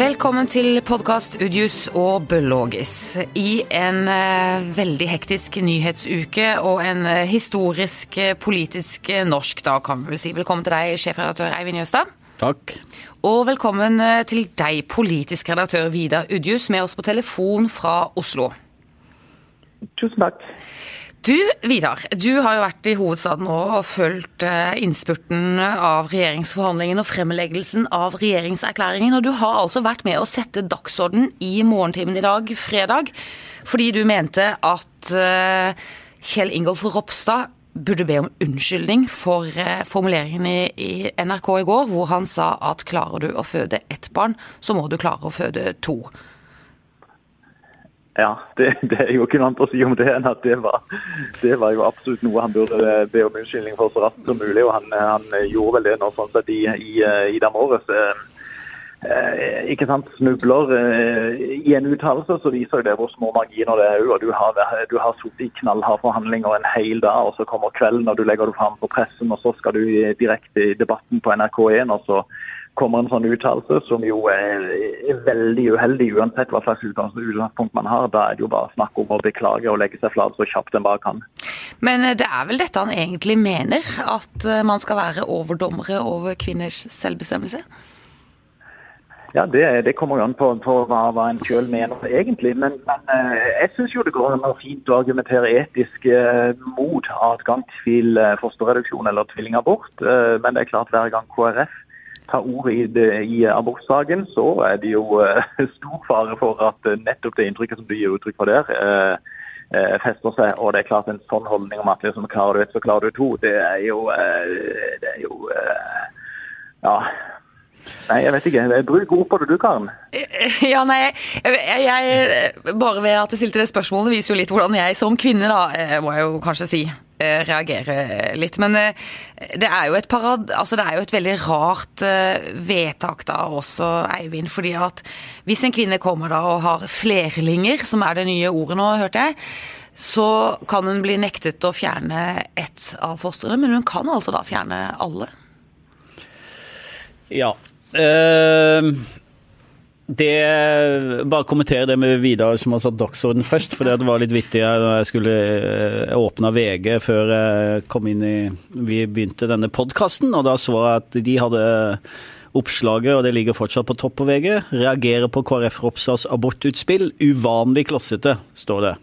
Velkommen til podkast Udius og Bøllogis. I en eh, veldig hektisk nyhetsuke og en eh, historisk eh, politisk eh, norsk dag, kan vi vel si. Velkommen til deg, sjefredaktør Eivind Jøstad. Takk. Og velkommen eh, til deg, politisk redaktør Vidar Udius, med oss på telefon fra Oslo. Tusen takk. Du, Vidar, du har jo vært i hovedstaden nå og fulgt eh, innspurten av regjeringsforhandlingene og fremleggelsen av regjeringserklæringen. Og du har altså vært med å sette dagsorden i morgentimen i dag, fredag, fordi du mente at eh, Kjell Ingolf Ropstad burde be om unnskyldning for eh, formuleringen i NRK i går, hvor han sa at klarer du å føde ett barn, så må du klare å føde to. Ja, det, det, er jo ikke noe annet å si om det enn at det var, det var jo absolutt noe han burde be om unnskyldning for så raskt som mulig. Og han, han gjorde vel det nå sånn sett i, i, i dag morges. Eh, ikke sant, Snubler eh, i en uttalelse, så viser det hvor små marginer det er. og Du har, du har sittet i knallharde forhandlinger en hel dag, og så kommer kvelden og du legger det fram på pressen, og så skal du direkte i debatten på NRK1. og så kommer en sånn uttalelse som jo er, veldig uheldig, uansett hva slags utgangspunkt man har. Da er det jo bare snakk om å beklage og legge seg flat så kjapt en bare kan. Men det er vel dette han egentlig mener? At eh, man skal være overdommere over kvinners selvbestemmelse? Ja, det, det kommer jo an på, på hva, hva, en sjøl mener egentlig. Men, men eh, jeg syns jo det går an å fint å argumentere etisk eh, mot adgang til fosterreduksjon eller tvillingabort. Men det er klart hver gang KrF tar ordet i, i abortsaken, så er det jo uh, stor fare for at uh, nettopp det inntrykket som du gir uttrykk for der, eh, fester seg. Og det er klart en sånn holdning om at liksom, klarer du ett, så klarer du to, det er jo, det er jo Ja. Nei, jeg vet ikke. Bruk ord på det du, Karen. Ja, nei, jeg, jeg, Bare ved at jeg stilte det spørsmålet, viser jo litt hvordan jeg som kvinne, da, må jeg jo kanskje si, reagere litt. Men det er jo et, parad, altså det er jo et veldig rart vedtak da også, Eivind. fordi at hvis en kvinne kommer da og har flerlinger, som er det nye ordet nå, hørte jeg, så kan hun bli nektet å fjerne ett av fostrene, men hun kan altså da fjerne alle? Ja. Uh, det, bare kommentere det med Vidar som har satt dagsorden først. For det var litt vittig da jeg skulle åpne VG før jeg kom inn i Vi begynte denne podkasten, og da så jeg at de hadde oppslaget, og det ligger fortsatt på topp på VG. Reagerer på KrF Ropstads abortutspill. Uvanlig klossete, står det.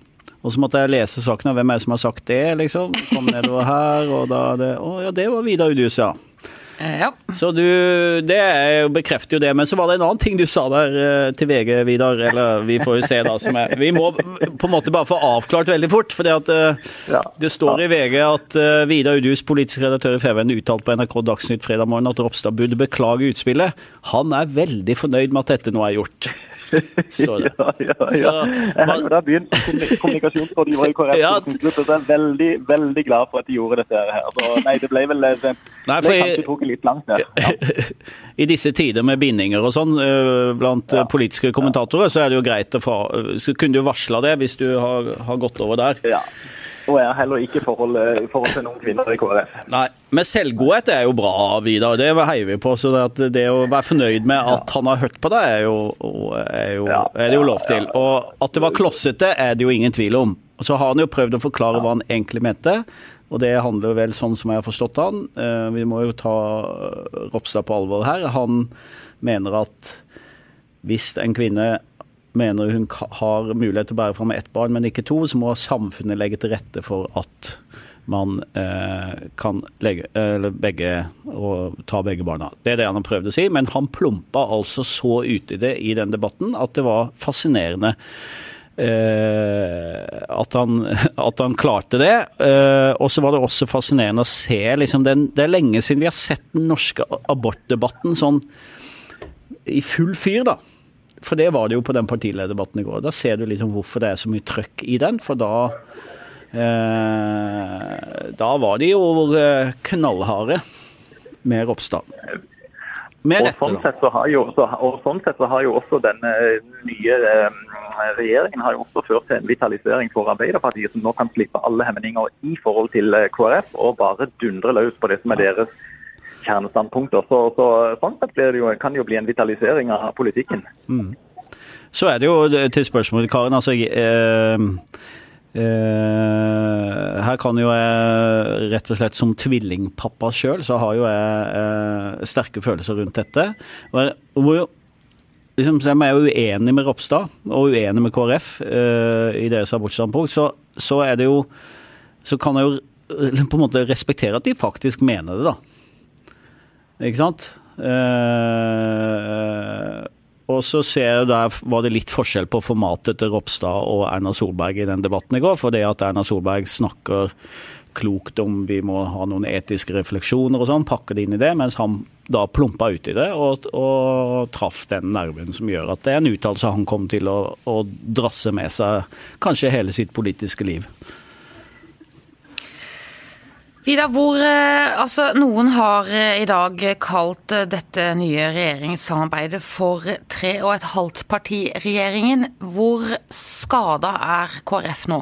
Og så måtte jeg lese saken av hvem er det som har sagt det, liksom. Kom nedover her, og da det Å ja, det var Vidar Udius, ja. Ja. Så du, det bekrefter jo det. Men så var det en annen ting du sa der til VG, Vidar. Eller vi får jo se, da. Som er, vi må på en måte bare få avklart veldig fort. For ja. det står i VG at Vidar Udhus, politisk redaktør i Feven, uttalte på NRK Dagsnytt fredag morgen at Ropstad burde beklage utspillet. Han er veldig fornøyd med at dette nå er gjort. Står det. ja, ja, ja. Så, jeg har da begynt kommunikasjonsrådgiver i KrF. Ja. Så jeg er veldig, veldig glad for at de gjorde dette her. Så, nei, det ble vel det nei, ble kanskje trukket litt langt der. Ja. I disse tider med bindinger og sånn blant politiske kommentatorer, så er det jo greit å få Så kunne du varsla det hvis du har, har gått over der. Ja. Og jeg har heller ikke forhold, forhold til noen kvinner i KrF. Nei, Men selvgodhet er jo bra, Vidar. Det heier vi på. Så det, det å være fornøyd med at han har hørt på deg, er, jo, er, jo, er det jo lov til. Og at det var klossete, er det jo ingen tvil om. Og så har han jo prøvd å forklare hva han egentlig mente. Og det handler vel sånn som jeg har forstått han. Vi må jo ta Ropstad på alvor her. Han mener at hvis en kvinne mener hun har mulighet til å bære fram ett barn, men ikke to, så må samfunnet legge til rette for at man eh, kan legge, begge, ta begge barna. Det er det han har prøvd å si, men han plumpa altså så uti det i den debatten at det var fascinerende. Eh, at, han, at, han, klarte det. Eh, og så var det også fascinerende å se liksom den, Det er lenge siden vi har sett den norske abortdebatten sånn i full fyr, da. For det var det jo på den partilederdebatten i går. Da ser du liksom hvorfor det er så mye trøkk i den. For da eh, Da var de jo knallharde med Ropstad. Med rette, og, sånn sett så har jo, så, og sånn sett så har jo også denne nye eh, regjeringen har jo også ført til en vitalisering for Arbeiderpartiet, som nå kan slippe alle hemninger i forhold til KrF og bare dundre løs på det som er deres kjernestandpunkter. Så, så sånn sett det jo, kan det jo bli en vitalisering av politikken. Mm. Så er det jo til spørsmålet, Karen. altså eh, eh, Her kan jo jeg rett og slett som tvillingpappa sjøl, så har jo jeg eh, sterke følelser rundt dette. Hvor liksom, så jeg er uenig med Ropstad og uenig med KrF eh, i deres abortstandpunkt, så, så er det jo Så kan jeg jo eh, på en måte respektere at de faktisk mener det, da. Ikke sant? Eh, og så ser jeg der var det litt forskjell på formatet til Ropstad og Erna Solberg i den debatten i går. For det at Erna Solberg snakker klokt om vi må ha noen etiske refleksjoner og sånn, pakker det inn i det, mens han da plumpa ut i det og, og traff den nerven som gjør at det er en uttalelse han kommer til å, å drasse med seg kanskje hele sitt politiske liv. Vidar, hvor eh, altså, Noen har eh, i dag kalt eh, dette nye regjeringssamarbeidet for tre og et halvt parti-regjeringen. Hvor skada er KrF nå?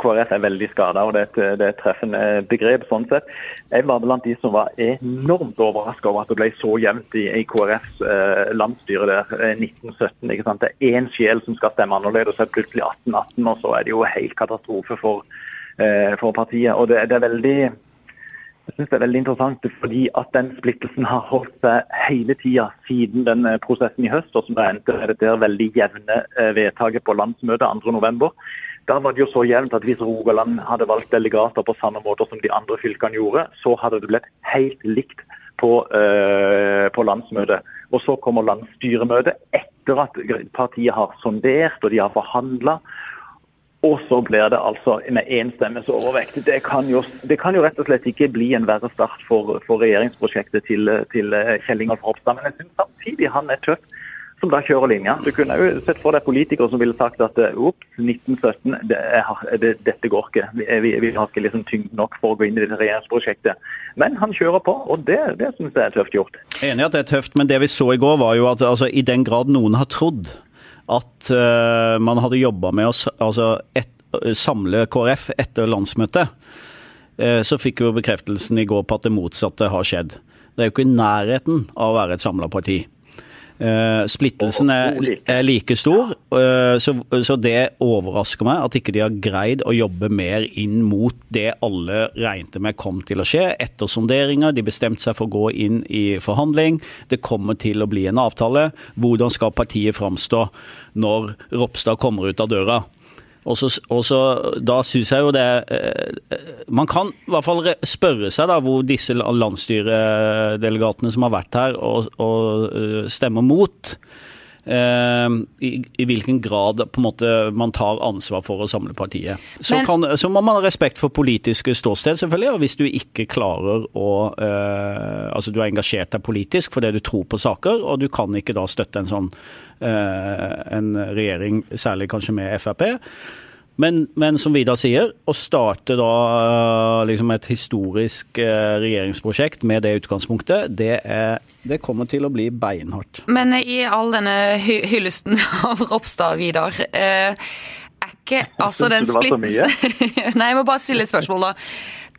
KrF er veldig skada, og det er, et, treffende begrep. sånn sett. Jeg var blant de som var enormt overraska over at det ble så jevnt i, i KrFs eh, landsstyre der 1917. ikke sant? Det er én sjel som skal stemme annerledes, og så er det plutselig 1818, og så er det jo helt katastrofe for for partiet. Og det, det er veldig jeg synes det er veldig interessant fordi at den splittelsen har holdt seg hele tida siden den eh, prosessen i høst, og som endte med det veldig jevne eh, vedtaket på landsmøtet 2.11. Da var det jo så jevnt at hvis Rogaland hadde valgt delegater på samme måte som de andre fylkene gjorde, så hadde det blitt helt likt på, øh, på landsmøtet. Og så kommer landsstyremøtet etter at partiet har sondert og de har forhandla. Og så blir det altså med én overvekt. Det kan, jo, det kan, jo, rett og slett ikke bli en verre start for, for regjeringsprosjektet til, til eh, Kjell Ingolf Ropstad. Men jeg syns samtidig han er tøff som da kjører linja. Du kunne jo sett for deg politikere som ville sagt at eh, 1917, det er, det, dette går ikke. Vi, vi, vi har ikke liksom tyngd nok for å gå inn i dette regjeringsprosjektet. Men han kjører på, og det, det syns jeg er tøft gjort. Enig at det er tøft, men det vi så i går var jo at altså, i den grad noen har trodd at uh, man hadde jobba med å altså et, samle KrF etter landsmøtet. Uh, så fikk vi bekreftelsen i går på at det motsatte har skjedd. Det er jo ikke i nærheten av å være et samla parti. Uh, splittelsen er, like stor, uh, så, så, det overrasker meg at ikke de har greid å jobbe mer inn mot det alle regnte med kom til å skje. Etter sonderinger, de bestemte seg for å gå inn i forhandling. Det kommer til å bli en avtale. Hvordan skal partiet framstå når Ropstad kommer ut av døra? Og så, Da syns jeg jo det eh, Man kan i hvert fall spørre seg da hvor disse landsstyredelegatene som har vært her og, og eh, stemmer mot, i, i, hvilken grad på en måte man tar ansvar for å samle partiet. Så, Men, kan, så må man ha respekt for politiske ståsted, selvfølgelig. Og hvis du ikke klarer å uh, Altså du har engasjert deg politisk fordi du tror på saker, og du kan ikke da støtte en sånn uh, en regjering, særlig kanskje med Frp. Men, men, som Vidar sier, å starte da eh, liksom et historisk eh, regjeringsprosjekt med det utgangspunktet, det, er, det, kommer til å bli beinhardt. Men i all denne hy hyllesten av Ropstad, Vidar. er ikke altså den splittelsen Nei, jeg må bare stille et spørsmål, da.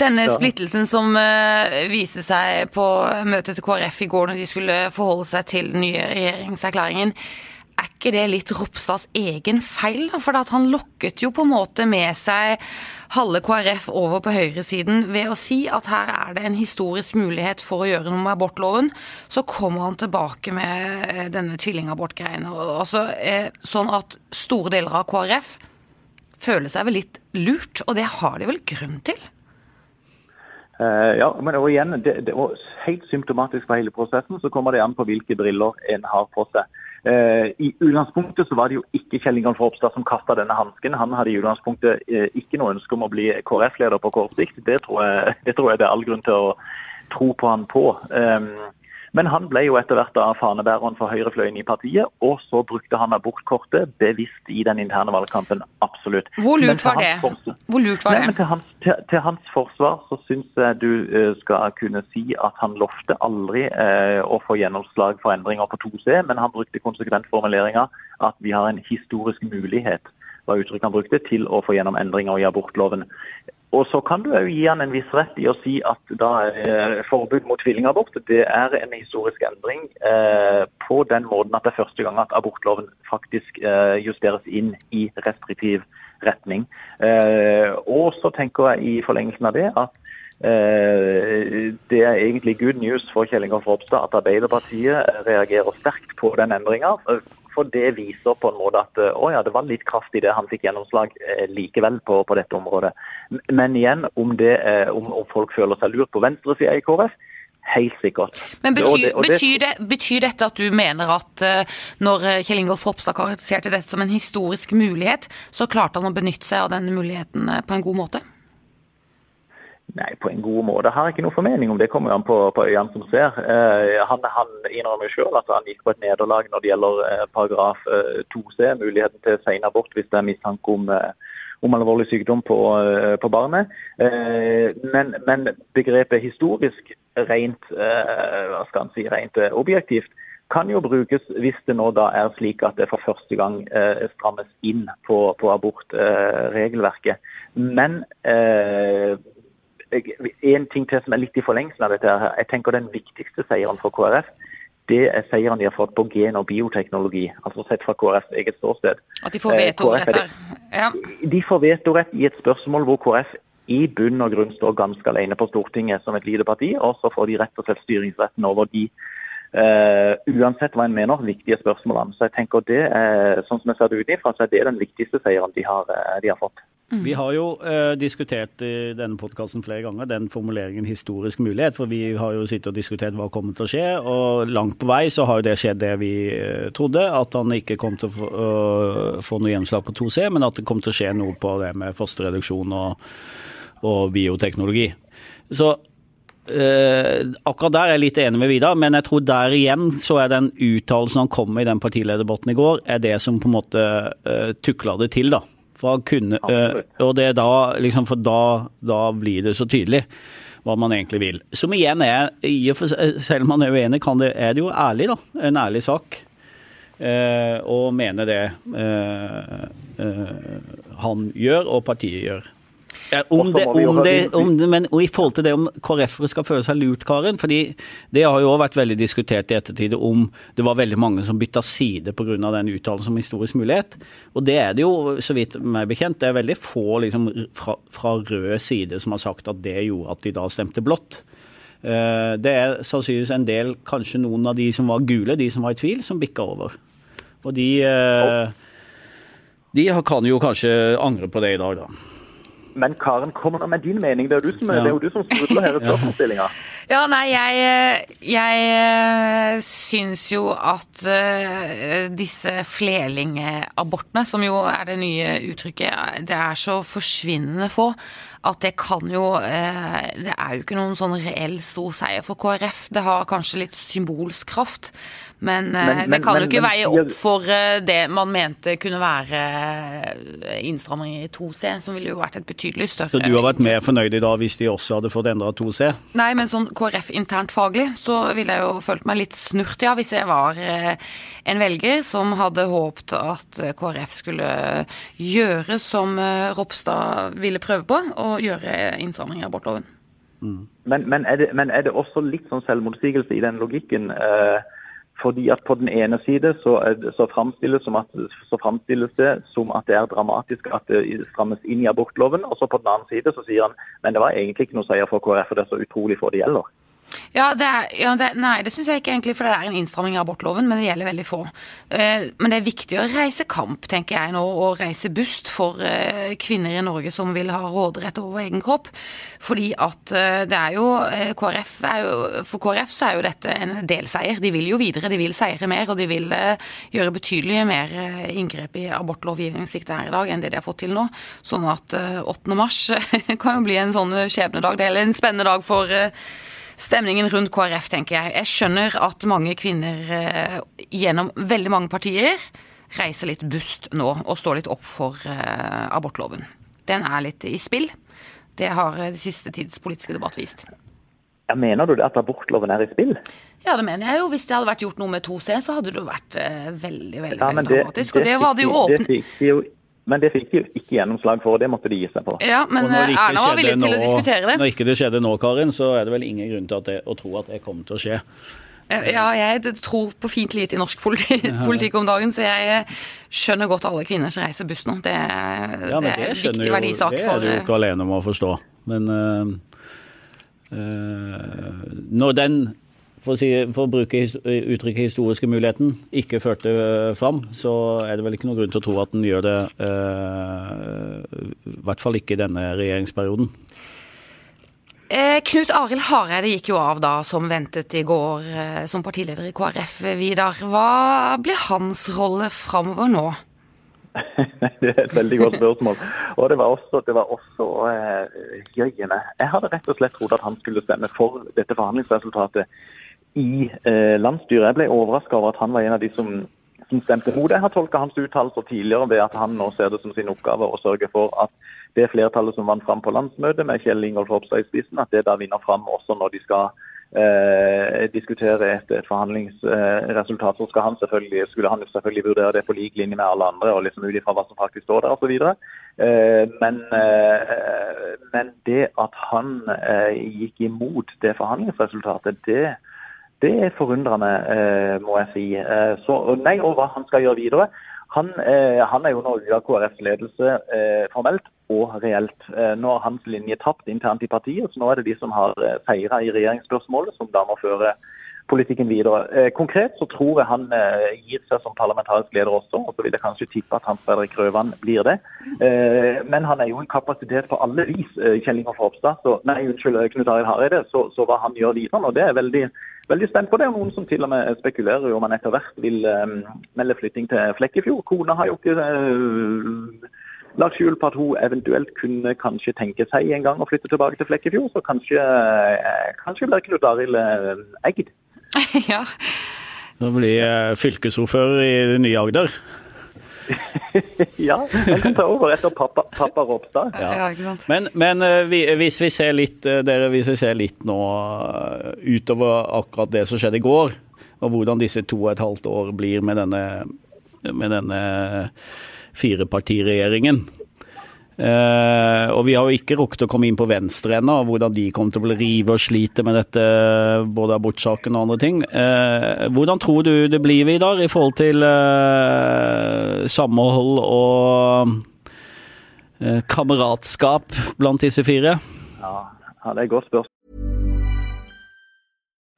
Denne ja. splittelsen som uh, viste seg på møtet til KrF i går når de skulle forholde seg til den nye regjeringserklæringen. Er ikke det litt Ropstads egen feil? da? For han lokket jo på en måte med seg halve KrF over på høyresiden ved å si at her er det en historisk mulighet for å gjøre noe med abortloven. Så kommer han tilbake med eh, denne tvillingabortgreiene. Altså, eh, sånn at store deler av KrF føler seg vel litt lurt, og det har de vel grunn til? Uh, ja, men og igjen, det, det, Helt symptomatisk for hele prosessen så kommer det an på hvilke briller en har på seg. Uh, I utgangspunktet var det jo ikke Kjell Ingolf Ropstad som kasta denne hansken. Han hadde i utgangspunktet uh, ikke noe ønske om å bli KrF-leder på kort sikt. Det tror, jeg, det tror jeg det er all grunn til å tro på han på. Men han ble jo etter hvert da fanebæreren for høyrefløyen i partiet, og så brukte han abortkortet bevisst i den interne valgkampen. Absolutt. Hvor lurt var det? Hvor lurt var det? Nei, til, hans, til, til, hans, forsvar så syns jeg du uh, skal kunne si at han lovte aldri eh, å få gjennomslag for endringer på 2C, men han brukte konsekvent formuleringa at vi har en historisk mulighet var uttrykket han brukte, til å få gjennom endringer i abortloven. Og så kan du òg gi han en viss rett i å si at da forbud mot tvillingabort det er en historisk endring eh, på den måten at det er første gang at abortloven faktisk eh, justeres inn i restriktiv retning. Eh, og så tenker jeg i forlengelsen av det at eh, det er egentlig good news for Kjell Ingolf Ropstad at Arbeiderpartiet reagerer sterkt på den endringa. For det viser på en måte at eh, å ja, det var litt kraft i det han fikk gjennomslag eh, likevel på, på, dette området. Men igjen, om, det, eh, om, om folk føler seg lurt på venstresida i KrF, Helt sikkert. Men betyr, og det, og det, betyr, det, betyr, dette at du mener at når Kjell Ingolf Ropstad karakteriserte dette som en historisk mulighet, så klarte han å benytte seg av den muligheten på en god måte? Nei, på en god måte. Jeg har ikke noen formening om det kommer an på, på øynene som ser. Eh, han, han innrømmer selv at han gikk på et nederlag når det gjelder eh, paragraf eh, 2c, muligheten til senabort hvis det er mistanke om, eh, om alvorlig sykdom på, eh, på barnet. Eh, men, men, begrepet historisk rent, hva skal han si, rent objektivt kan jo brukes hvis det nå da er slik at det for første gang strammes inn på, på abortregelverket. Men en ting til som er litt i forlengelsen av dette. her. Jeg tenker Den viktigste seieren for KrF det er seieren de har fått på gen- og bioteknologi. altså Sett fra KrFs eget ståsted. At de får vetorett der? Ja. De får vetorett i et spørsmål hvor KrF i bunn og grunn står ganske alene på Stortinget som et lite parti. Og så får de rett og slett styringsretten over de Uh, uansett hva en mener, viktige spørsmålene. Så jeg tenker det er, sånn som jeg ser det utenfra, så er det den viktigste seieren de har, de har fått. Mm. Vi har jo uh, diskutert i denne podkasten flere ganger den formuleringen 'historisk mulighet'. For vi har jo sittet og diskutert hva kommer til å skje, og langt på vei så har jo det skjedd det vi uh, trodde. At han ikke kom til å få, uh, få noe gjennomslag på 2C, men at det kom til å skje noe på det med fosterreduksjon og, og bioteknologi. Så akkurat der er jeg litt enig med Vidar, men jeg tror der igjen så er den uttalelsen han kom med i den partilederdebatten i går, er det som på en måte tukla det til, da. For, kunne, uh, og det da, liksom, for da, da, blir det så tydelig hva man egentlig vil. Som igjen er, selv om man er uenig, det, er det jo ærlig, da. En ærlig sak. Uh, og mene det uh, han gjør og partiet gjør. Ja, om det, om det, om det, men i forhold til det om KrF-ere skal føle seg lurt, Karen. fordi Det har jo vært veldig diskutert i ettertid om det var veldig mange som bytta side pga. den uttalelsen om historisk mulighet. Og det er det jo, så vidt meg bekjent, det er veldig få liksom, fra, fra rød side som har sagt at det gjorde at de da stemte blått. Eh, det er sannsynligvis en del, kanskje noen av de som var gule, de som var i tvil, som bikka over. Og de, eh, de kan jo kanskje angre på det i dag, da. Men Karen, kom nå med din mening. Det er jo du som, ja. det er jo du som sprudler her i spørsmålsstillinga. Ja, nei, jeg, jeg eh, syns jo at uh, disse flerlingabortene, som jo er det nye uttrykket, det er så forsvinnende få at det kan jo uh, Det er jo ikke noen sånn reell stor seier for KrF. Det har kanskje litt symbolsk kraft. Men, men, eh, det kan men, jo ikke veie opp for eh, det man mente kunne være eh, innstramminger i 2C, som ville jo vært et betydelig større Så du har vært mer fornøyd i dag hvis de også hadde fått endra 2C? Nei, men sånn KrF internt faglig så ville jeg jo følt meg litt snurt, ja, hvis jeg var en velger som hadde håpet at KrF skulle gjøre som Ropstad ville prøve på, og gjøre innstramminger i abortloven. Mm. Men, men, er det, men, er det, også litt sånn selvmotsigelse i den logikken? Eh, fordi at På den ene side så, så, framstilles, at, så framstilles, det som at det er dramatisk at det strammes inn i abortloven. Og så på den annen side så sier han men det var egentlig ikke noe seier for KrF, og det er så utrolig få det gjelder. Ja, det er, ja det, Nei, det syns jeg ikke egentlig, for det er en innstramming av abortloven, men det gjelder veldig få. Eh, men det er viktig å reise kamp, tenker jeg nå, og reise bust for eh, kvinner i Norge som vil ha råderett over egen kropp. Fordi at eh, det er jo KrF er jo, For KrF så er jo dette en delseier. De vil jo videre, de vil seire mer, og de vil gjøre betydelig mer inngrep i abortlovgivningen slik det er i dag, enn det de har fått til nå. Sånn at 8. mars kan jo bli en sånn skjebnedag, det er en spennende dag for stemningen rundt KrF, tenker jeg. Jeg skjønner at mange kvinner eh, gjennom veldig mange partier reiser litt bust nå og står litt opp for eh, abortloven. Den er litt i spill. Det har eh, de siste tids politiske debatt vist. Ja, mener du det at abortloven er i spill? Ja, det mener jeg jo. Hvis det hadde vært gjort noe med 2C, så hadde det vært veldig veldig, ja, veldig det, dramatisk. Og det, det var det jo åpent. Men det fikk de ikke gjennomslag for, og det måtte de gi seg på. Ja, Men Erna var villig til å diskutere det. Når ikke det skjedde nå, Karin, så er det vel ingen grunn til det, å tro at det kommer til å skje. Ja, jeg tror på fint lite i norsk politi politikk om dagen, så jeg skjønner godt alle kvinner som reiser buss nå. Det, ja, det, er en viktig verdisak. Det er du jo ikke alene om å forstå. Men uh, uh, når den for å, si, for å bruke uttrykket historiske muligheten, ikke førte fram, så er det vel ikke noen grunn til å tro at den gjør det, uh, i hvert fall ikke i denne regjeringsperioden. Eh, Knut Arild Hareide gikk jo av da, som ventet i går, eh, som partileder i KrF. Vidar, hva blir hans rolle framover nå? det er et veldig godt spørsmål. Og det var også, det var også eh. Jeg hadde rett og slett trodd at han skulle stemme for dette forhandlingsresultatet i eh, landsstyret. Jeg ble overraska over at han var en av de som, som stemte mot. Jeg har tolka hans uttalelser tidligere ved at han nå ser det som sin oppgave å sørge for at det flertallet som vant fram på landsmøtet med Kjell Ingolf Ropstad i spissen, at det da vinner fram også når de skal eh, diskutere et, et forhandlingsresultat. så skal han selvfølgelig, skulle han selvfølgelig vurdere det på lik linje med alle andre, og liksom ut ifra hva som faktisk står der osv. Eh, men, eh, men det at han eh, gikk imot det forhandlingsresultatet, det det forundrer meg, eh, må jeg si. Eh, så, nei, og hva han skal gjøre videre. Han, eh, han, er jo nå ute av KrFs ledelse eh, formelt og reelt. Eh, nå har hans linje tapt internt i partiet, så nå er det de som har eh, i regjeringsspørsmålet, som da må føre politikken videre. Eh, konkret så tror jeg han gir seg som parlamentarisk leder også, og så vil jeg kanskje tippe at Hans Fredrik Grøvan blir det. Men han er jo en kapasitet på alle vis, Kjell Ingolf Ropstad. Så, nei, unnskyld, Knut Arild Hareide. Så, så, hva han gjør videre nå, det er veldig veldig spent på det. og Noen som til og med spekulerer om han etter hvert vil um, melde flytting til Flekkefjord. Kona har jo ikke uh, lagt skjul på at hun eventuelt kunne kanskje tenke seg en gang å flytte tilbake til Flekkefjord. Så kanskje, uh, kanskje blir Knut Arild uh, egged. ja. Nå blir fylkesordfører i det nye Agder. ja, han kan ta over etter pappa, pappa Ropstad. Ja. Ja, men, men vi, hvis, vi ser litt, uh, dere, hvis vi ser litt nå uh, utover akkurat det som skjedde i går, og hvordan disse to og et halvt år blir med denne, med denne firepartiregjeringen. Uh, og vi har jo ikke rukket å komme inn på Venstre ennå, hvordan de kommer til å bli rive og slite med dette, både abortsaken og andre ting. Uh, hvordan tror du det blir, Vidar, i forhold til uh, samhold og kameratskap blant disse fire? Ja, ja det er et godt spørsmål.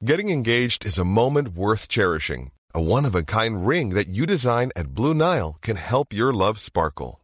Getting engaged is a moment worth cherishing. A one-of-a-kind ring that you design at Blue Nile can help your love sparkle.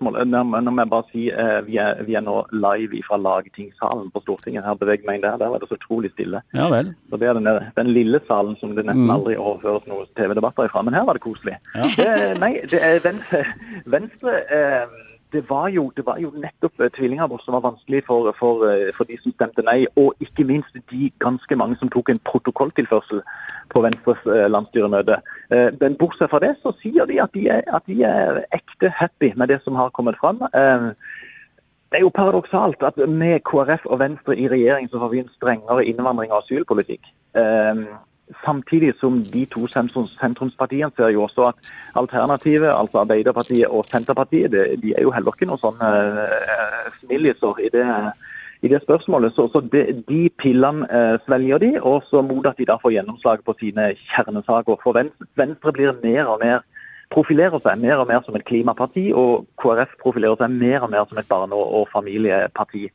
Nå må jeg bare si eh, vi er, vi er nå live fra lagtingssalen på Stortinget. Her beveger meg der. Der var det så utrolig stille. Ja vel. Så Det er den, den lille salen som det nesten mm. aldri overføres noen TV-debatter ifra. Men her var det koselig. Ja. Det, nei, det er Venstre, venstre eh, det var, jo, det var jo nettopp uh, tvillingabort som var vanskelig for, for, uh, for, de som stemte nei, og ikke minst de ganske mange som tok en protokolltilførsel på Venstres uh, landsstyremøte. men bortsett fra det så sier de at de, er, at de er ekte happy med det som har kommet fram. det er jo paradoksalt at med KrF og Venstre i regjering så får vi en strengere innvandring- og asylpolitikk. Samtidig som de to sentrumspartiene ser jo også at alternativet, altså Arbeiderpartiet og Senterpartiet, de er jo heller ikke noen sånne uh, snilliser i det, i det spørsmålet. Så, så de, de pillene uh, svelger de, og så mot at de da får gjennomslag på sine kjernesaker. For Venstre blir mer og mer profilerer seg mer og mer som et klimaparti, og KrF profilerer seg mer og mer som et barne- og familieparti.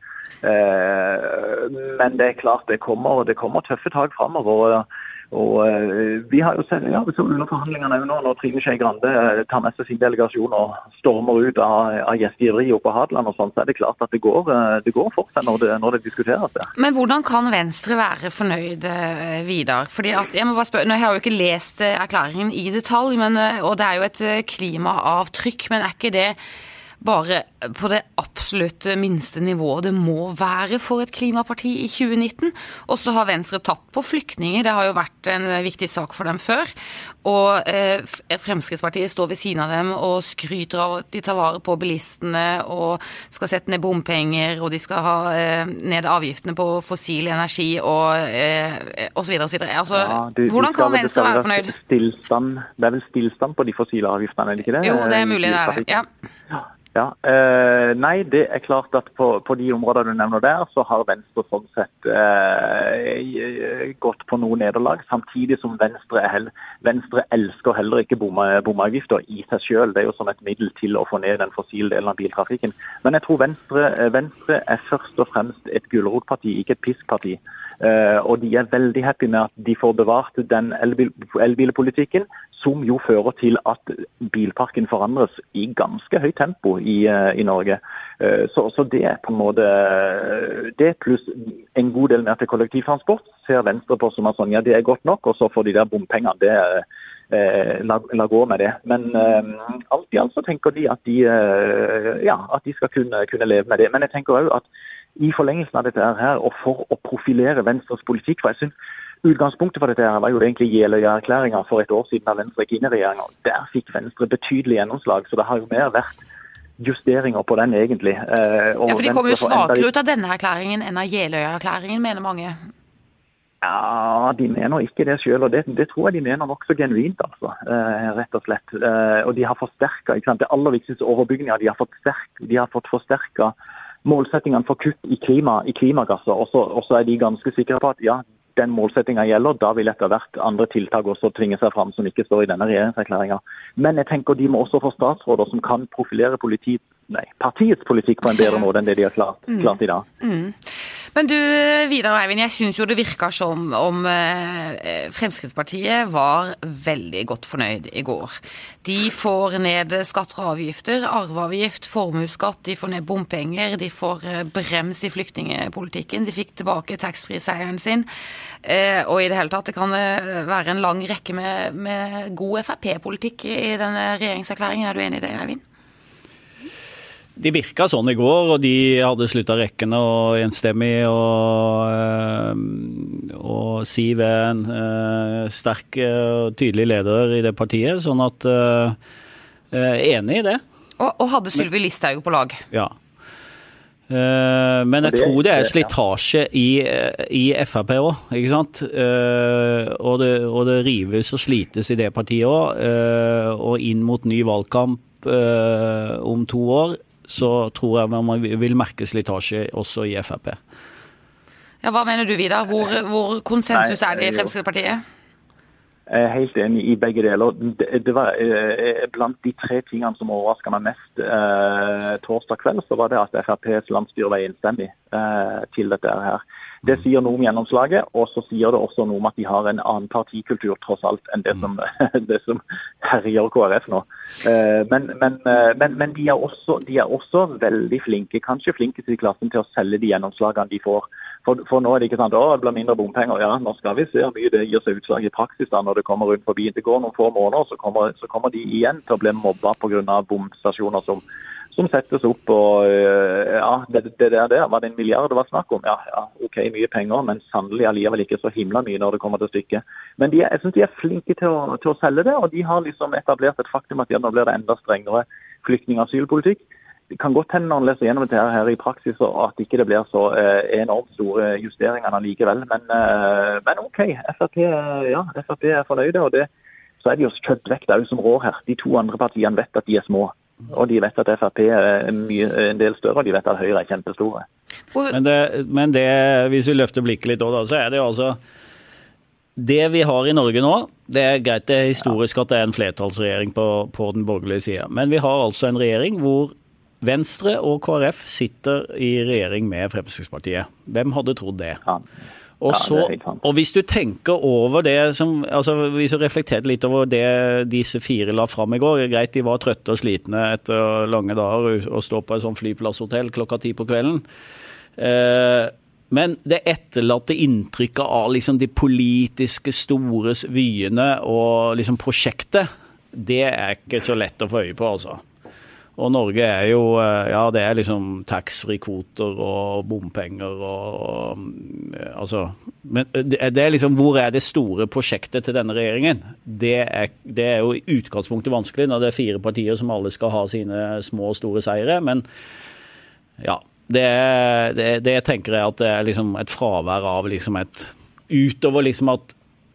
Eh, men det er klart det kommer, det kommer tøffe tak framover. Og uh, Vi har jo sett ja, så under forhandlingene nå, når Trine Skei Grande uh, tar med seg sin delegasjon og stormer ut av, av gjestgiveri oppe på Hadeland, og sånn, så er det klart at det går, uh, det går fort når det, når det diskuteres. Ja. Men hvordan kan Venstre være fornøyd, Vidar? Fordi at, jeg må bare spørre, nå har jeg jo ikke lest erklæringen i detalj, men, og det er jo et klimaavtrykk, men er ikke det bare på det absolutt minste nivået det må være for et klimaparti i 2019. Og så har Venstre tapt på flyktninger, det har jo vært en viktig sak for dem før. Og eh, Fremskrittspartiet står ved siden av dem og skryter av at de tar vare på bilistene og skal sette ned bompenger, og de skal ha eh, ned avgiftene på fossil energi og eh, osv. osv. Altså, ja, du, hvordan kan Venstre være fornøyd? Stillstand, det er vel stillstand på de fossile avgiftene, er det ikke det? Jo, det er mulig det er det. ja. Ja, eh, Nei, det er klart at på, på, de områdene du nevner der, så har Venstre sånn sett eh, gått på noe nederlag. Samtidig som Venstre, Venstre elsker heller ikke bomavgifter i seg selv. Det er jo som et middel til å få ned den fossile delen av biltrafikken. Men jeg tror Venstre, Venstre er først og fremst et gulrotparti, ikke et piskparti. Eh, og de er veldig happy med at de får bevart den elbil, elbilpolitikken som jo fører til at bilparken forandres i ganske høyt tempo i, eh, i Norge. Eh, så, så, det er på en måte det, pluss en god del mer til kollektivtransport, ser Venstre på som at sånn, ja, det er godt nok, og så får de der bompengene. det eh, la, la, gå med det. Men eh, alt i alt så tenker de at de, eh, ja, at de skal kunne, kunne, leve med det. Men jeg tenker òg at i forlengelsen av dette her, og for å profilere Venstres politikk for jeg synes Utgangspunktet for dette her var jo egentlig Jeløya-erklæringa for et år siden av Venstre gikk inn i regjeringa. Der fikk Venstre betydelig gjennomslag, så det har jo mer vært justeringer på den, egentlig. Eh, ja, For de kom jo svakere ut av denne erklæringen enn av Jeløya-erklæringen, mener mange. Ja, de mener ikke det sjøl, og det, det, tror jeg de mener nokså genuint, altså. Eh, rett og slett. Eh, og de har forsterka det aller viktigste overbygninga. De har fått, sterk, de har fått forsterka målsettingene for kutt i, klima, i klimagasser. Og så er de ganske sikre på at ja, den målsettinga gjelder, da vil etter hvert andre tiltak også tvinge seg fram som ikke står i denne regjeringserklæringa. Men jeg tenker de må også få statsråder som kan profilere politi, nei, partiets politikk på en bedre måte enn det de har klart, mm. klart i dag. Mm. Men du Vidar og Eivind, jeg syns jo det virka som om eh, Fremskrittspartiet var veldig godt fornøyd i går. De får ned skatter og avgifter, arveavgift, formuesskatt, de får ned bompenger, de får eh, brems i flyktningepolitikken, de fikk tilbake taxfree-seieren sin. Eh, og i det hele tatt, det kan være en lang rekke med, med god Frp-politikk i denne regjeringserklæringen. Er du enig i det, Eivind? De virka sånn i går, og de hadde slutta rekkene og enstemmig. Og, eh, og Siv er en uh, sterk og tydelig leder i det partiet, sånn at Enig i det. Og, og hadde Sylvi Listhaug på lag. Ja. Men jeg tror det er slitasje i, i Frp òg, ikke sant. Og, det, og, det, rives og slites i det partiet òg. Og inn mot ny valgkamp om to år så tror jeg man vil merke slitasje også i Frp. Ja, Hva mener du, Vidar? Hvor, hvor konsensus er det i Fremskrittspartiet? Jeg er helt enig i begge deler. Det, var eh, Blant de tre tingene som overraska meg mest eh, torsdag kveld, så var det at FrPs landsstyre var enstemmig eh, til dette her. Det sier noe om gjennomslaget, og så sier det også noe om at de har en annen partikultur tross alt enn det som, det som herjer KrF nå. Eh, men, men, eh, men, men de, er også, de, er også, veldig flinke, kanskje flinkest i klassen til å selge de gjennomslagene de får. For, for, nå er det ikke sant, å, det blir mindre bompenger. Ja, nå skal vi se hvor mye det gir seg utslag i praksis da når det kommer rundt forbi. Det går noen få måneder, så kommer, så kommer de igjen til å bli mobba pga. bomstasjoner som som settes opp. og eh, ja, det, det der, der var det en milliard det var snakk om. Ja, ja, OK, mye penger, men sannelig allikevel ikke så himla mye når det kommer til stykket. Men de, jeg syns de er flinke til å, til å, selge det, og de har liksom etablert et faktum at nå blir det enda strengere flyktning- og asylpolitikk. Det kan godt hende når en leser gjennom dette her, i praksis at ikke det blir så eh, enormt store justeringer likevel. Men, eh, men OK, Frp, ja, Frp er fornøyde. og det så er det jo kjøpt vekk det som rår her. De to andre partiene vet at de er små. Og de vet at Frp er mye, en del større, og de vet at Høyre er kjempestore. Men det, men det hvis vi løfter blikket litt òg, så er det jo altså Det vi har i Norge nå, det er greit det er historisk at det er en flertallsregjering på, på den borgerlige sida, men vi har altså en regjering hvor Venstre og KrF sitter i regjering med Fremskrittspartiet. Hvem hadde trodd det? Ja. Og, så, ja, og hvis du tenker over det som altså Hvis du reflekterte litt over det disse fire la fram i går Greit, de var trøtte og slitne etter lange dager og stå på et sånt flyplasshotell klokka ti på kvelden. Eh, men det etterlatte inntrykket av liksom de politiske store vyene og liksom prosjektet, det er ikke så lett å få øye på, altså. Og Norge er jo Ja, det er liksom taxfree-kvoter og bompenger og, og Altså Men det er liksom Hvor er det store prosjektet til denne regjeringen? Det er, det er jo i utgangspunktet vanskelig når det er fire partier som alle skal ha sine små og store seire. Men ja, det, det, det tenker jeg at det er liksom et fravær av liksom et Utover liksom at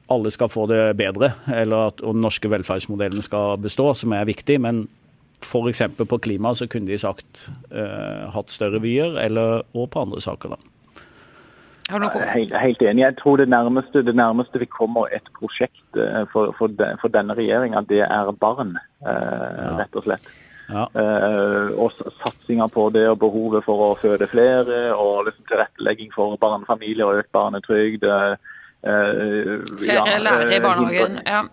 alle skal få det bedre, eller at den norske velferdsmodellen skal bestå, som er viktig. Men f.eks. på klima så kunne de sagt uh, hatt større vyer, eller, og på andre saker, da. Helt, helt, enig. Jeg tror det nærmeste, det nærmeste vi kommer et prosjekt eh, for, for, de, for denne regjeringa, det er barn, uh, ja. rett og slett. Ja. Uh, og satsinga på det og behovet for å føde flere, og liksom tilrettelegging for barnefamilier og økt barnetrygd. Uh, flere ja, lærere i barnehagen. ja.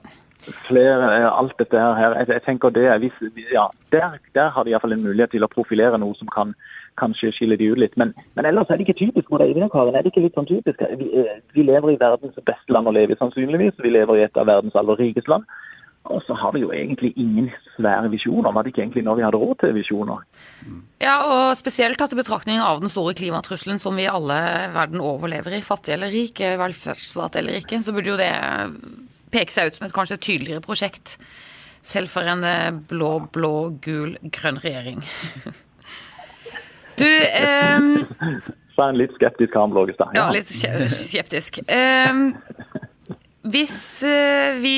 Flere, alt dette her. Jeg, jeg tenker det hvis, ja, der, der har de iallfall en mulighet til å profilere noe som kan kanskje skille de ut litt. Men, men ellers er det ikke typisk for deg, Karen. Er det ikke litt sånn typisk? Vi, vi lever i verdens beste land å leve i, sannsynligvis. Vi lever i et av verdens aller rikeste land. Og så har vi jo egentlig ingen svære visjoner. Var det ikke egentlig når vi hadde råd til visjoner? Ja, og spesielt tatt i betraktning av den store klimatrusselen som vi alle verden overlever i, fattig eller rik, velferdsstat eller ikke, så burde jo det peke seg ut som et kanskje tydeligere prosjekt. Selv for en eh, blå, blå, gul, grønn regjering. Du eh, Sa en litt skeptisk Karen Blågestad. Ja. ja, litt skeptisk. Eh, hvis eh, vi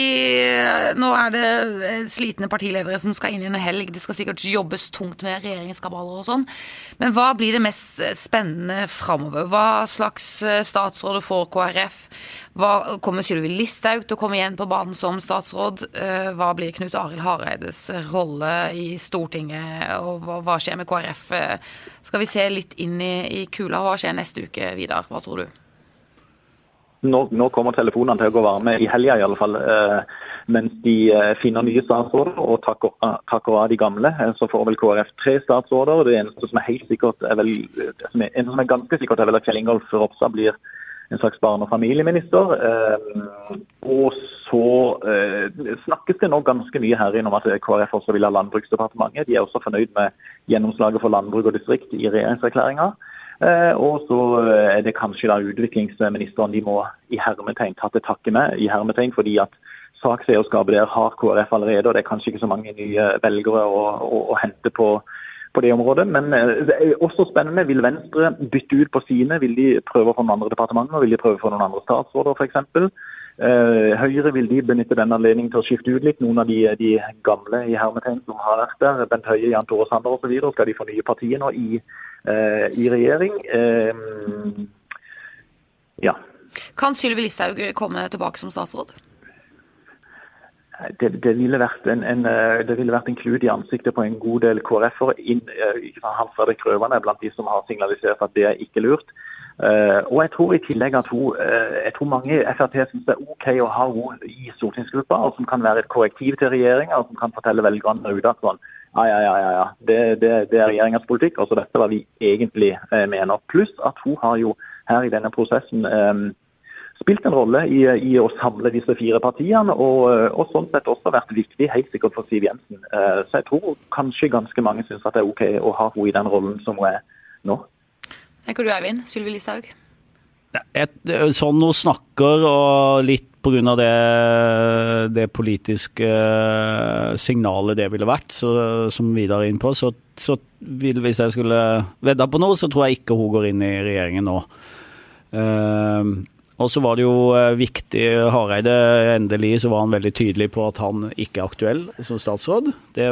Nå er det eh, slitne partiledere som skal inn i en helg. Det skal sikkert jobbes tungt med regjeringskabaler og sånn. Men hva blir det mest spennende framover? Hva slags eh, statsråder får KrF? Hva, kommer Sylvi Listhaug til å komme igjen på banen som statsråd? Hva blir Knut Arild Hareides rolle i Stortinget? Og hva, skjer med KrF? Skal vi se litt inn i, i kula? Hva skjer neste uke, Vidar? Hva tror du? Nå, nå, kommer telefonene til å gå varme i helga i alle fall. Eh, mens de eh, finner nye statsråder og takker, takker, av de gamle. Eh, så får vel KrF tre statsråder. Det eneste som er helt sikkert er vel, som er, som er ganske sikkert er vel at Kjell Ingolf Ropstad blir en slags barne- og familieminister. Eh, og så eh, snakkes det nå ganske mye her inn om at KrF også vil ha Landbruksdepartementet. De er også fornøyd med gjennomslaget for landbruk og distrikt i regjeringserklæringa. Eh, og så er det kanskje da utviklingsministeren de må i hermetegn ta til takke med, i hermetegn, fordi at sakseierskapet der har KrF allerede, og det er kanskje ikke så mange nye velgere å, å, å hente på, på det området. Men eh, det er også spennende. Vil Venstre bytte ut på sine? Vil de prøve få noen andre departementer? Vil de prøve få noen andre statsråder, f.eks.? Uh, Høyre vil de benytte denne anledningen til å skifte ut litt noen av de, de gamle i hermetegn som har vært der. Bent Høie, Jan Tore Sander osv. Skal de fornye partiet nå i Eh, i regjering. Eh, ja. Kan Sylvi Listhaug komme tilbake som statsråd? Det, det, ville vært en, en, eh, det ville vært en klut i ansiktet på en god del KrF-ere. Hans Fredrik Røvan er blant de som har signalisert at det er ikke lurt. Uh, og jeg tror i tillegg at hun, uh, jeg tror mange Frp syns det er OK å ha henne i stortingsgruppa, og som kan være et korrektiv til regjeringa, og som kan fortelle velgerne ute at sånn, ja, ja, ja, ja, det, det, det er regjeringas politikk. altså Dette hva vi egentlig uh, mener. Pluss at hun har jo her i denne prosessen spilt en rolle i, i, å samle disse fire partiene, og, og sånn sett også vært viktig, helt sikkert for Siv Jensen. så jeg tror kanskje ganske mange syns det er OK å ha henne i den rollen som hun er nå tenker du Eivind? Sylvi Listhaug? sånn hun snakker, og litt pga. Det, det politiske signalet det ville vært, så, som Vidar er inne på, så, så vil, hvis jeg skulle vedda på noe, så tror jeg ikke hun går inn i regjeringen nå. Uh, og så var det jo eh, viktig Hareide, endelig så var han veldig tydelig på at han ikke er aktuell som statsråd. Det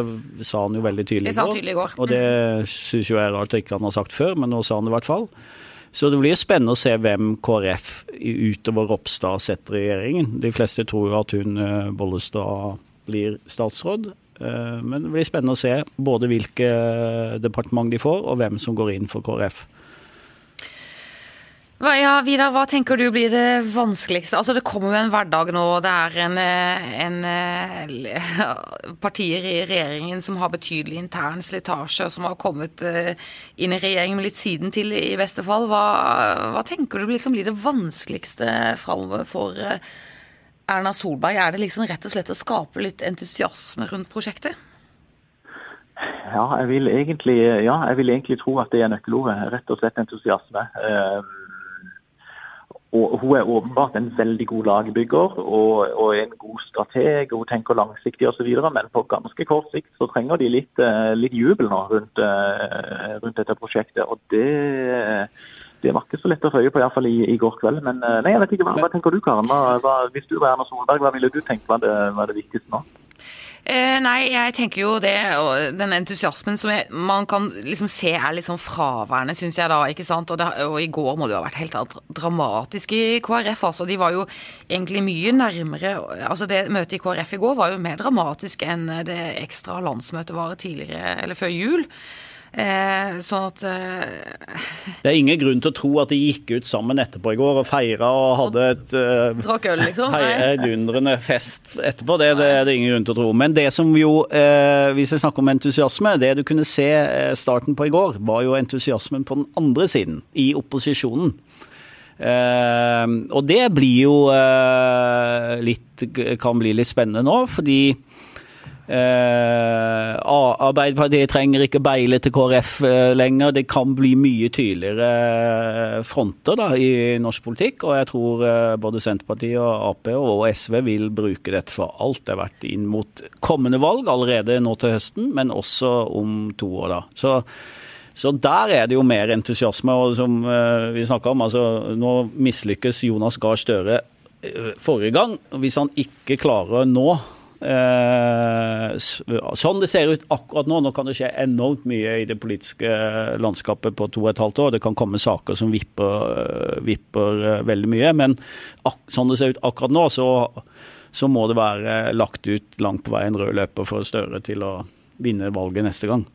sa han jo veldig tydelig det tydelig i går. Og det syns jo jeg er rart at ikke han har sagt før, men nå sa han det i hvert fall. Så det blir spennende å se hvem KrF utover Ropstad setter i regjeringen. De fleste tror jo at hun eh, Bollestad blir statsråd. Eh, men det blir spennende å se både hvilke departement de får, og hvem som går inn for KrF. Ja, Vidar, hva tenker du blir det vanskeligste? Altså, Det kommer jo en hverdag nå. Det er en, en, partier i regjeringen som har betydelig intern slitasje, og som har kommet eh, inn i regjeringen med litt siden til, i beste fall. Hva, hva tenker du liksom blir det vanskeligste framover for eh, Erna Solberg? Er det liksom rett og slett å skape litt entusiasme rundt prosjektet? Ja, jeg vil egentlig, ja, jeg vil egentlig tro at det er nøkkelordet. Rett og slett entusiasme. Um, og Hun er åpenbart en veldig god lagbygger og, og en god strateg. og Hun tenker langsiktig osv. Men på ganske kort sikt så trenger de litt, uh, litt jubel nå rundt, uh, rundt, dette prosjektet. og det, det var ikke så lett å få øye på, iallfall i, i går kveld. Men nei, jeg vet ikke, hva, hva tenker du, Karen? Hva, hva, hvis du var Erna Solberg, hva ville du tenkt var det, var det viktigste nå? Eh, nei, jeg tenker jo det, og den entusiasmen som jeg, man kan liksom se er litt sånn fraværende, syns jeg da. ikke sant? Og, det, og, i går må det jo ha vært helt dramatisk i KrF. altså. De var jo egentlig mye nærmere altså Det møtet i KrF i går var jo mer dramatisk enn det ekstra landsmøtet var tidligere, eller før jul. Eh, sånn at eh, Det er ingen grunn til å tro at de gikk ut sammen etterpå i går og feira og hadde et eh, Drakk øl, liksom? heidundrende fest etterpå. Det, det, er det ingen grunn til å tro. Men det som jo, eh, hvis jeg snakker om entusiasme, det du kunne se eh, starten på i går, var jo entusiasmen på den andre siden, i opposisjonen. Eh, og det blir jo litt Kan bli litt spennende nå, fordi Eh, Arbeiderpartiet trenger ikke beile til KrF eh, lenger. Det kan bli mye tydeligere eh, fronter da, i norsk politikk. Og jeg tror eh, både Senterpartiet og Ap og SV vil bruke dette for alt det har vært inn mot kommende valg allerede nå til høsten, men også om to år. da. Så så der er det jo mer entusiasme. og som vi vi om, altså Nå mislykkes Jonas Gahr Støre forrige gang. Hvis han ikke klarer nå sånn det ser ut akkurat nå, nå kan det skje enormt mye i det politiske landskapet på to og et halvt år. Det kan komme saker som vipper, eh, vipper eh, veldig mye. Men sånn det ser ut akkurat nå, så, så må det være lagt ut langt på vei en rød løper for Støre til å vinne valget neste gang.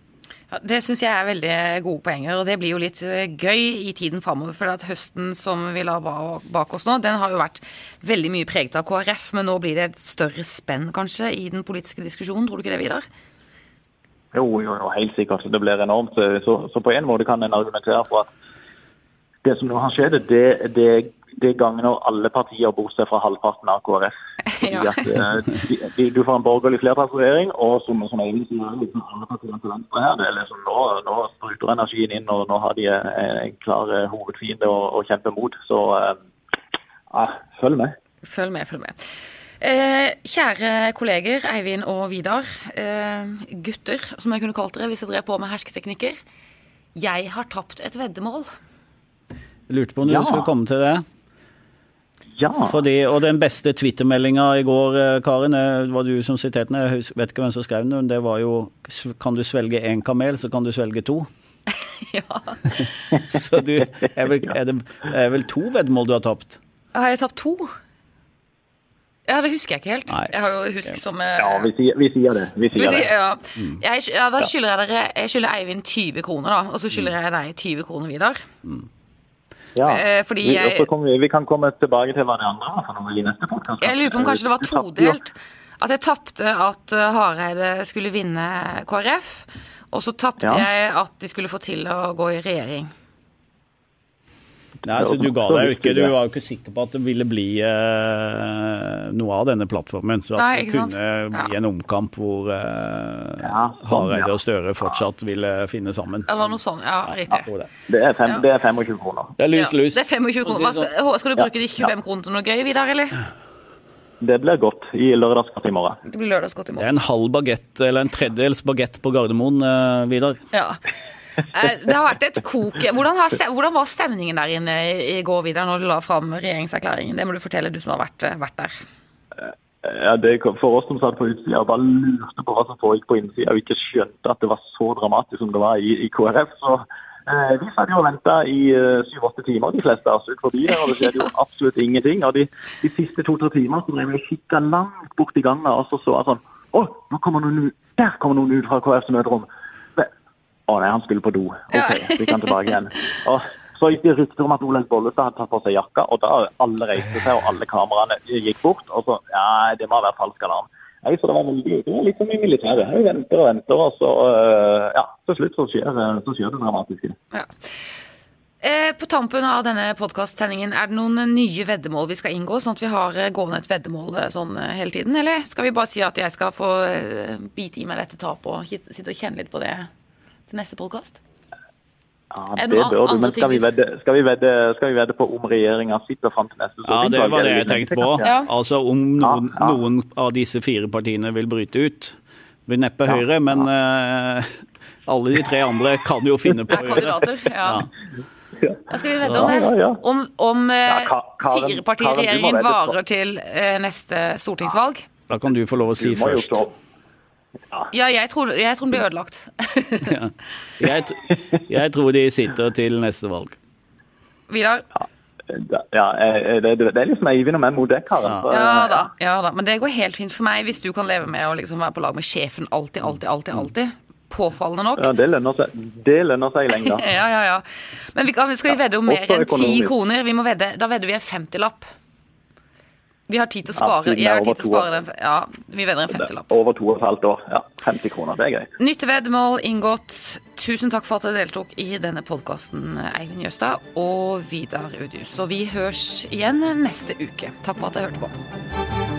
Ja, det syns jeg er veldig gode poenger, og det blir jo litt eh, gøy i tiden framover. For at høsten som vi la bak oss nå, den har jo vært veldig mye preget av KrF. Men nå blir det et større spenn kanskje i den politiske diskusjonen, tror du ikke det, Vidar? Jo, jo, jo, helt sikkert. Det blir enormt. Så, så på en måte kan en argumentere for at det som nå har skjedd, det, det det gagner alle partier bortsett fra halvparten av KrF. Ja. At, uh, du får en borgerlig flertallsregjering, og som, som egentlig sier liksom alle partiene til venstre her, det er liksom nå, nå spruter energien inn, og nå har de en, en klar uh, hovedfiende å, å, kjempe mot. Så uh, følg med. Følg med, følg med. Eh, kjære kolleger Eivind og Vidar. Eh, gutter, som jeg kunne kalt dere hvis jeg drev på med hersketeknikker. Jeg har tapt et veddemål. Jeg lurte på om du ja. skulle komme til det. Ja. Fordi, og den beste Twitter-meldinga i går, eh, Karin, det var du som siterte den. Jeg vet ikke hvem som skrev den, det var jo Kan du svelge én kamel, så kan du svelge to. ja. så du er vel, er det er vel to veddemål du har tapt? Har jeg tapt to? Ja, det husker jeg ikke helt. Nei. Jeg har jo husk som eh, Ja, vi sier, vi sier det. Vi sier vi sier, det. Ja. Mm. Jeg, ja, da skylder jeg dere Jeg skylder Eivind 20 kroner, da. Og så skylder jeg deg 20 kroner videre. Mm. Ja, eh, Fordi vi, jeg, vi, kan komme tilbake til hva det andre var i neste podcast. Jeg lurer på om kanskje det var todelt. At jeg tapte at eh, Hareide skulle vinne KrF, og så tapte ja. jeg at de skulle få til å gå i regjering. Nei, altså Du ga deg jo ikke, du var jo ikke sikker på at det ville bli eh, noe av denne plattformen. Så at Nei, det kunne bli bli en omkamp hvor eh, ja, sånn, Hareide og Støre fortsatt ville finne sammen. Eller noe sånt, ja, riktig. Det. Det, er fem, det. er 25 kroner. Det er lys, lys. det er 25 kroner. Skal, skal, du bruke de 25 kronene til noe gøy, Vidar, eller? Det blir godt i lørdagsgodt i morgen. Det blir lørdagsgodt i morgen. Det er en halv bagett, eller en tredjedels bagett på Gardermoen, eh, Vidar. Ja. Eh, det har vært et kok. Hvordan, har, hvordan, var stemningen der inne i går, Vidar, når du la fram regjeringserklæringen? Det må du fortelle, du som har vært, vært der. Ja, det For oss som satt på utsida og bare lurte på hva som foregikk på innsida, og ikke skjønte at det var så dramatisk som det var i, i KrF, så eh, vi satt jo og venta i eh, syv-åtte timer, de fleste av oss, ut forbi der, og det skjedde jo absolutt ingenting. Og de, de siste to-tre timene så drev vi og kikka langt bort i gangen, og så sånn Å, nå kommer noen! Der kommer noen ut fra KrFs møterom! Å nei, han skulle på do. OK, så gikk han tilbake igjen. Og så gikk det rykter om at Olaug Bollestad hadde tatt på seg jakka, og da alle reiste seg, og alle kameraene gikk bort. Og så Ja, det må ha vært falsk alarm. Nei, så det var veldig, det var litt som i militæret. Vi venter og venter, og så øh, Ja, til slutt så skjer, så skjer det dramatiske. Ja. Eh, på tampen av denne podkast-tenningen, er det noen nye veddemål vi skal inngå, sånn at vi har eh, gående et veddemål eh, sånn hele tiden? Eller skal vi bare si at jeg skal få bite i meg dette tapet og sitte og kjenne litt på det til neste podkast? Ja, det bør du, men skal vi, vedde, skal, vi vedde, skal vi vedde på om regjeringa sitter fram til neste stortingsvalg? Ja, det var det jeg tenkte på. Ja. Altså om noen, ja, ja. noen, av disse fire partiene vil bryte ut. Vil neppe Høyre, men uh, alle de tre andre kan jo finne på Høyre. Kandidater, ja. Da skal vi vedde om det. Om, om uh, firepartiregjeringen varer til uh, neste stortingsvalg. Da kan du få lov å si først. Ja, jeg tror, jeg tror den blir ødelagt. ja. jeg, jeg, tror de sitter til neste valg. Vidar? Ja, det, det, er liksom jeg og meg mot deg, Karen. Ja da, ja da, men det går helt fint for meg hvis du kan leve med å liksom være på lag med sjefen alltid, alltid, alltid. alltid påfallende nok. Ja, Det lønner seg, det lønner seg lenge. ja, ja, ja. Men vi skal vi vedde om mer enn ti kroner? Vi må vedde, da vedder vi en 50-lapp. Vi har tid til å spare. Ja, jeg har tid til å spare det. Ja, vi vedder en 50-lapp. Over to og et halvt år. Ja, 50 kroner. Det er gøy. Nytteveddemål inngått. Tusen takk for at dere deltok i denne podkasten, Eivind Jøstad og Vidar Udius. Og vi høres igjen neste uke. Takk for at dere hørte på.